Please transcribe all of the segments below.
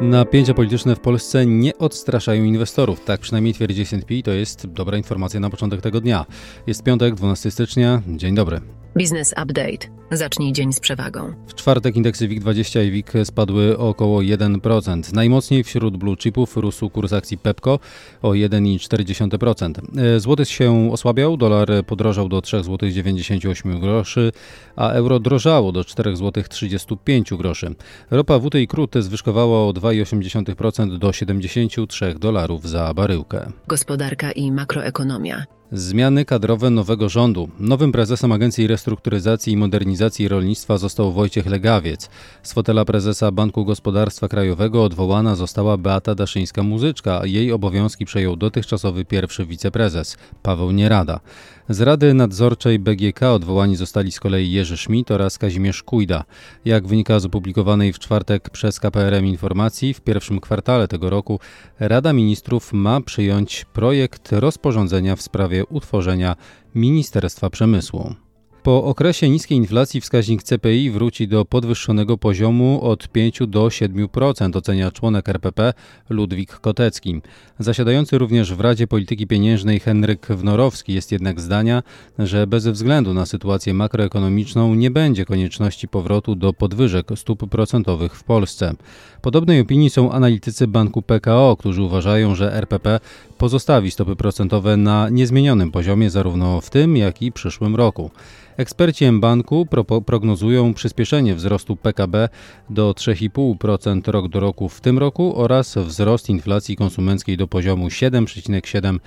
Napięcia polityczne w Polsce nie odstraszają inwestorów. Tak przynajmniej twierdzi S&P. To jest dobra informacja na początek tego dnia. Jest piątek, 12 stycznia. Dzień dobry. Biznes Update. Zacznij dzień z przewagą. W czwartek indeksy WIG20 i WIG spadły o około 1%. Najmocniej wśród blue chipów rósł kurs akcji Pepco o 1,4%. E, złoty się osłabiał, dolar podrożał do 3,98 zł groszy, a euro drożało do 4,35 zł groszy. Ropa WT i krut zwyżkowała o 2,8% do 73 dolarów za baryłkę. Gospodarka i makroekonomia. Zmiany kadrowe nowego rządu. Nowym prezesem Agencji Restrukturyzacji i Modernizacji Rolnictwa został Wojciech Legawiec. Z fotela prezesa Banku Gospodarstwa Krajowego odwołana została Beata Daszyńska-Muzyczka, jej obowiązki przejął dotychczasowy pierwszy wiceprezes Paweł Nierada. Z Rady Nadzorczej BGK odwołani zostali z kolei Jerzy Schmidt oraz Kazimierz Kujda. Jak wynika z opublikowanej w czwartek przez KPRM informacji, w pierwszym kwartale tego roku Rada Ministrów ma przyjąć projekt rozporządzenia w sprawie utworzenia Ministerstwa Przemysłu. Po okresie niskiej inflacji wskaźnik CPI wróci do podwyższonego poziomu od 5 do 7%, ocenia członek RPP Ludwik Kotecki. Zasiadający również w Radzie Polityki Pieniężnej Henryk Wnorowski jest jednak zdania, że bez względu na sytuację makroekonomiczną nie będzie konieczności powrotu do podwyżek stóp procentowych w Polsce. Podobnej opinii są analitycy banku PKO, którzy uważają, że RPP pozostawi stopy procentowe na niezmienionym poziomie zarówno w tym, jak i przyszłym roku. Eksperci M-Banku prognozują przyspieszenie wzrostu PKB do 3,5% rok do roku w tym roku oraz wzrost inflacji konsumenckiej do poziomu 7,7%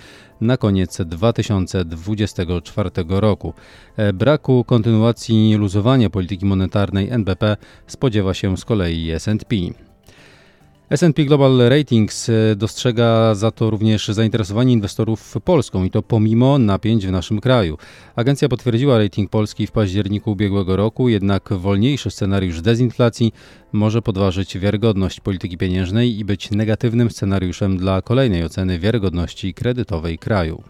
na koniec 2024 roku. E, braku kontynuacji luzowania polityki monetarnej NBP spodziewa się z kolei S&P. S&P Global Ratings e, dostrzega za to również zainteresowanie inwestorów Polską i to pomimo napięć w naszym kraju. Agencja potwierdziła rating Polski w październiku ubiegłego roku, jednak wolniejszy scenariusz dezinflacji może podważyć wiarygodność polityki pieniężnej i być negatywnym scenariuszem dla kolejnej oceny wiarygodności kredytowej kraju.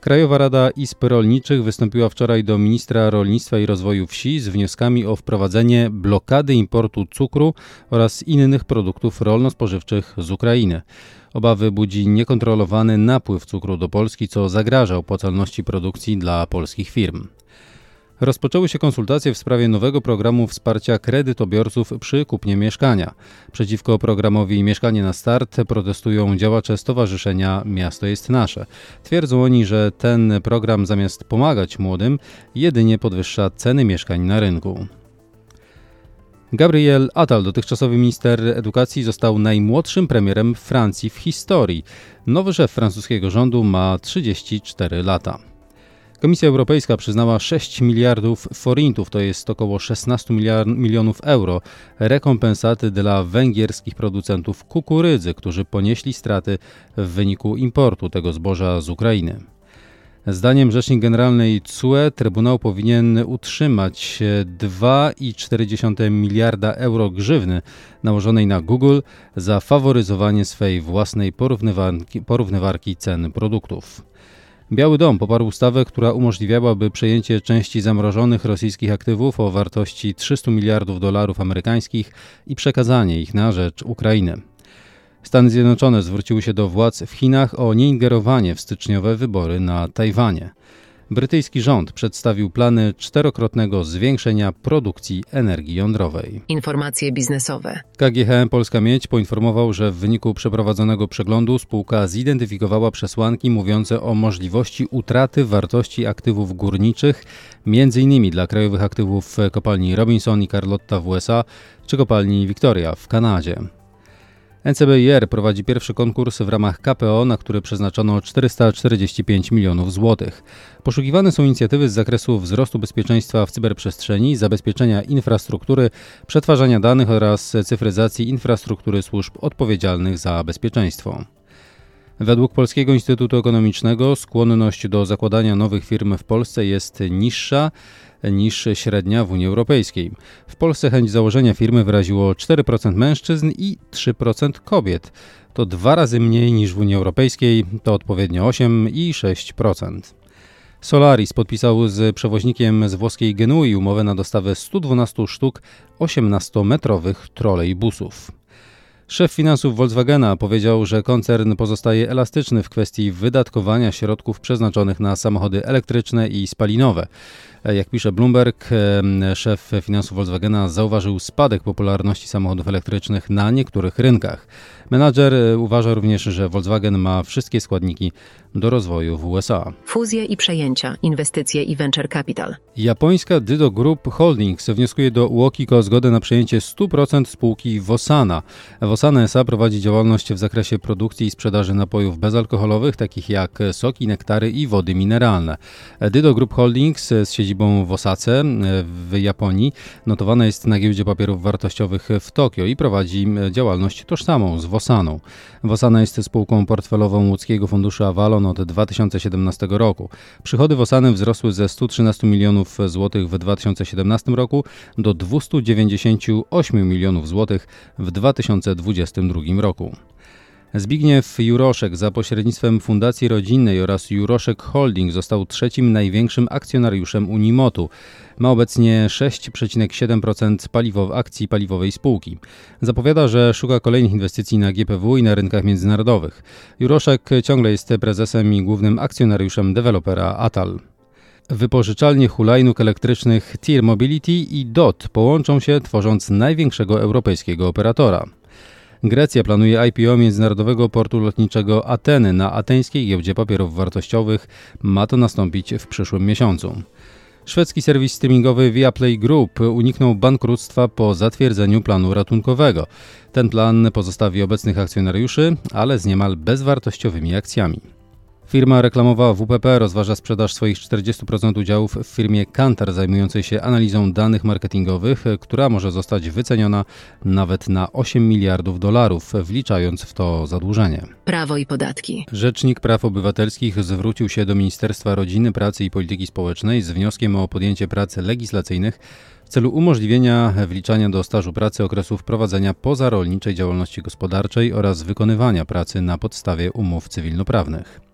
Krajowa Rada Izb Rolniczych wystąpiła wczoraj do ministra rolnictwa i rozwoju wsi z wnioskami o wprowadzenie blokady importu cukru oraz innych produktów rolno-spożywczych z Ukrainy. Obawy budzi niekontrolowany napływ cukru do Polski, co zagraża opłacalności produkcji dla polskich firm. Rozpoczęły się konsultacje w sprawie nowego programu wsparcia kredytobiorców przy kupnie mieszkania. Przeciwko programowi Mieszkanie na Start protestują działacze Stowarzyszenia Miasto jest Nasze. Twierdzą oni, że ten program zamiast pomagać młodym, jedynie podwyższa ceny mieszkań na rynku. Gabriel Attal, dotychczasowy minister edukacji, został najmłodszym premierem Francji w historii. Nowy szef francuskiego rządu ma 34 lata. Komisja Europejska przyznała 6 miliardów forintów, to jest około 16 milionów euro, rekompensaty dla węgierskich producentów kukurydzy, którzy ponieśli straty w wyniku importu tego zboża z Ukrainy. Zdaniem rzecznik generalnej CUE Trybunał powinien utrzymać 2,4 miliarda euro grzywny nałożonej na Google za faworyzowanie swej własnej porównywarki, porównywarki cen produktów. Biały Dom poparł ustawę, która umożliwiałaby przejęcie części zamrożonych rosyjskich aktywów o wartości 300 miliardów dolarów amerykańskich i przekazanie ich na rzecz Ukrainy. Stany Zjednoczone zwróciły się do władz w Chinach o nieingerowanie w styczniowe wybory na Tajwanie. Brytyjski rząd przedstawił plany czterokrotnego zwiększenia produkcji energii jądrowej. Informacje biznesowe. KGHM Polska Miedź poinformował, że w wyniku przeprowadzonego przeglądu spółka zidentyfikowała przesłanki mówiące o możliwości utraty wartości aktywów górniczych, m.in. dla krajowych aktywów kopalni Robinson i Carlotta w USA czy kopalni Victoria w Kanadzie. NCBIR prowadzi pierwszy konkurs w ramach KPO, na który przeznaczono 445 milionów złotych. Poszukiwane są inicjatywy z zakresu wzrostu bezpieczeństwa w cyberprzestrzeni, zabezpieczenia infrastruktury, przetwarzania danych oraz cyfryzacji infrastruktury służb odpowiedzialnych za bezpieczeństwo. Według Polskiego Instytutu Ekonomicznego skłonność do zakładania nowych firm w Polsce jest niższa niż średnia w Unii Europejskiej. W Polsce chęć założenia firmy wyraziło 4% mężczyzn i 3% kobiet. To dwa razy mniej niż w Unii Europejskiej, to odpowiednio 8 i 6%. Solaris podpisał z przewoźnikiem z włoskiej Genui umowę na dostawę 112 sztuk 18-metrowych trolejbusów. Szef finansów Volkswagena powiedział, że koncern pozostaje elastyczny w kwestii wydatkowania środków przeznaczonych na samochody elektryczne i spalinowe. Jak pisze Bloomberg, szef finansów Volkswagena zauważył spadek popularności samochodów elektrycznych na niektórych rynkach. Menadżer e, uważa również, że Volkswagen ma wszystkie składniki do rozwoju w USA. Fuzje i przejęcia, inwestycje i venture capital. Japońska Dydo Group Holdings wnioskuje do UOKiK o zgodę na przejęcie 100% spółki Vosana. Vosana S.A. prowadzi działalność w zakresie produkcji i sprzedaży napojów bezalkoholowych, takich jak soki, nektary i wody mineralne. Dydo Group Holdings z siedzibą w Osace w Japonii notowana jest na giełdzie papierów wartościowych w Tokio i prowadzi działalność tożsamą z Vosaną. Vosana jest spółką portfelową łódzkiego funduszu Avalon od 2017 roku. Przychody Vosany wzrosły ze 113 milionów złotych w 2017 roku do 298 milionów złotych w 2022 roku. Zbigniew Juroszek za pośrednictwem Fundacji Rodzinnej oraz Juroszek Holding został trzecim największym akcjonariuszem Unimotu. Ma obecnie 6,7% paliwow, akcji paliwowej spółki. Zapowiada, że szuka kolejnych inwestycji na GPW i na rynkach międzynarodowych. Juroszek ciągle jest prezesem i głównym akcjonariuszem dewelopera Atal. Wypożyczalnie hulajnóg elektrycznych Tier Mobility i DOT połączą się, tworząc największego europejskiego operatora. Grecja planuje IPO międzynarodowego portu lotniczego Ateny na ateńskiej giełdzie papierów wartościowych. Ma to nastąpić w przyszłym miesiącu. Szwedzki serwis streamingowy Viaplay Group uniknął bankructwa po zatwierdzeniu planu ratunkowego. Ten plan pozostawi obecnych akcjonariuszy, ale z niemal bezwartościowymi akcjami. Firma reklamowa WPP rozważa sprzedaż swoich 40% udziałów w firmie Kantar zajmującej się analizą danych marketingowych, która może zostać wyceniona nawet na 8 miliardów dolarów, wliczając w to zadłużenie. Prawo i podatki. Rzecznik Praw Obywatelskich zwrócił się do Ministerstwa Rodziny, Pracy i Polityki Społecznej z wnioskiem o podjęcie prac legislacyjnych w celu umożliwienia wliczania do stażu pracy okresów prowadzenia pozarolniczej działalności gospodarczej oraz wykonywania pracy na podstawie umów cywilnoprawnych.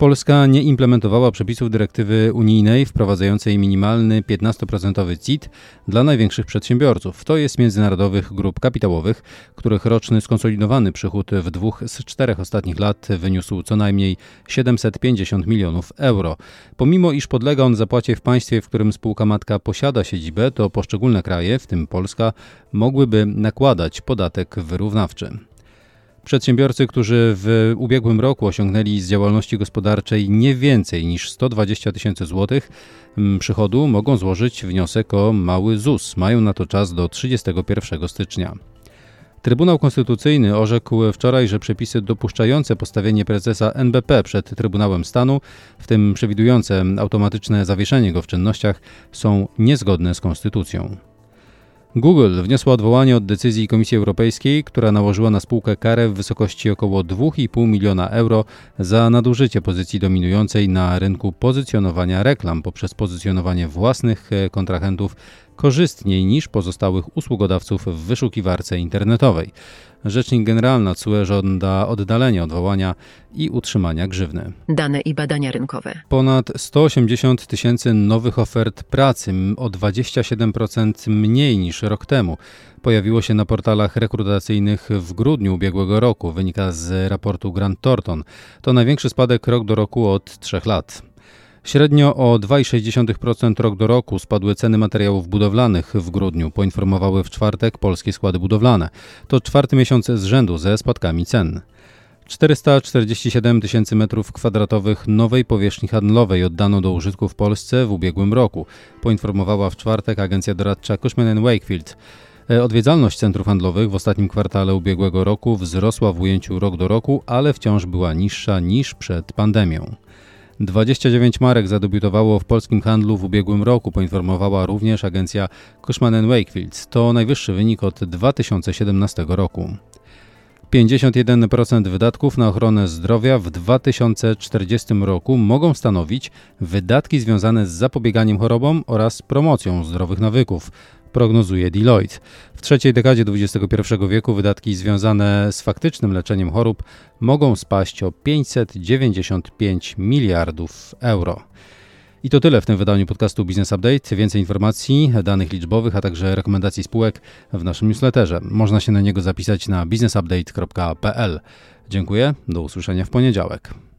Polska nie implementowała przepisów dyrektywy unijnej wprowadzającej minimalny 15% CIT dla największych przedsiębiorców, to jest międzynarodowych grup kapitałowych, których roczny skonsolidowany przychód w dwóch z czterech ostatnich lat wyniósł co najmniej 750 milionów euro. Pomimo iż podlega on zapłacie w państwie, w którym spółka matka posiada siedzibę, to poszczególne kraje, w tym Polska, mogłyby nakładać podatek wyrównawczy. Przedsiębiorcy, którzy w ubiegłym roku osiągnęli z działalności gospodarczej nie więcej niż 120 tysięcy złotych mm, przychodu, mogą złożyć wniosek o mały ZUS. Mają na to czas do 31 stycznia. Trybunał Konstytucyjny orzekł wczoraj, że przepisy dopuszczające postawienie prezesa NBP przed Trybunałem Stanu, w tym przewidujące automatyczne zawieszenie go w czynnościach, są niezgodne z konstytucją. Google wniosła odwołanie od decyzji Komisji Europejskiej, która nałożyła na spółkę karę w wysokości około 2,5 miliona euro za nadużycie pozycji dominującej na rynku pozycjonowania reklam poprzez pozycjonowanie własnych e, kontrahentów korzystniej niż pozostałych usługodawców w wyszukiwarce internetowej. Rzecznik Generalna CUE żąda oddalenia odwołania i utrzymania grzywny. Dane i badania rynkowe. Ponad 180 tysięcy nowych ofert pracy, o 27% mniej niż rok temu. Pojawiło się na portalach rekrutacyjnych w grudniu ubiegłego roku, wynika z raportu Grant Thornton. To największy spadek rok do roku od trzech lat. Średnio o 2,6% rok do roku spadły ceny materiałów budowlanych w grudniu, poinformowały w czwartek polskie składy budowlane. To czwarty miesiąc z rzędu ze spadkami cen. 447 tysięcy metrów kwadratowych nowej powierzchni handlowej oddano do użytku w Polsce w ubiegłym roku, poinformowała w czwartek agencja doradcza Cushman Wakefield. E, odwiedzalność centrów handlowych w ostatnim kwartale ubiegłego roku wzrosła w ujęciu rok do roku, ale wciąż była niższa niż przed pandemią. 29 marek zadebiutowało w polskim handlu w ubiegłym roku, poinformowała również agencja Cushman Wakefield. To najwyższy wynik od 2017 roku. 51% wydatków na ochronę zdrowia w 2040 roku mogą stanowić wydatki związane z zapobieganiem chorobom oraz promocją zdrowych nawyków, prognozuje Deloitte. W trzeciej dekadzie XXI wieku wydatki związane z faktycznym leczeniem chorób mogą spaść o 595 miliardów euro. I to tyle w tym wydaniu podcastu Business Update. Więcej informacji, danych liczbowych, a także rekomendacji spółek w naszym newsletterze. Można się na niego zapisać na businessupdate.pl. Dziękuję, do usłyszenia w poniedziałek.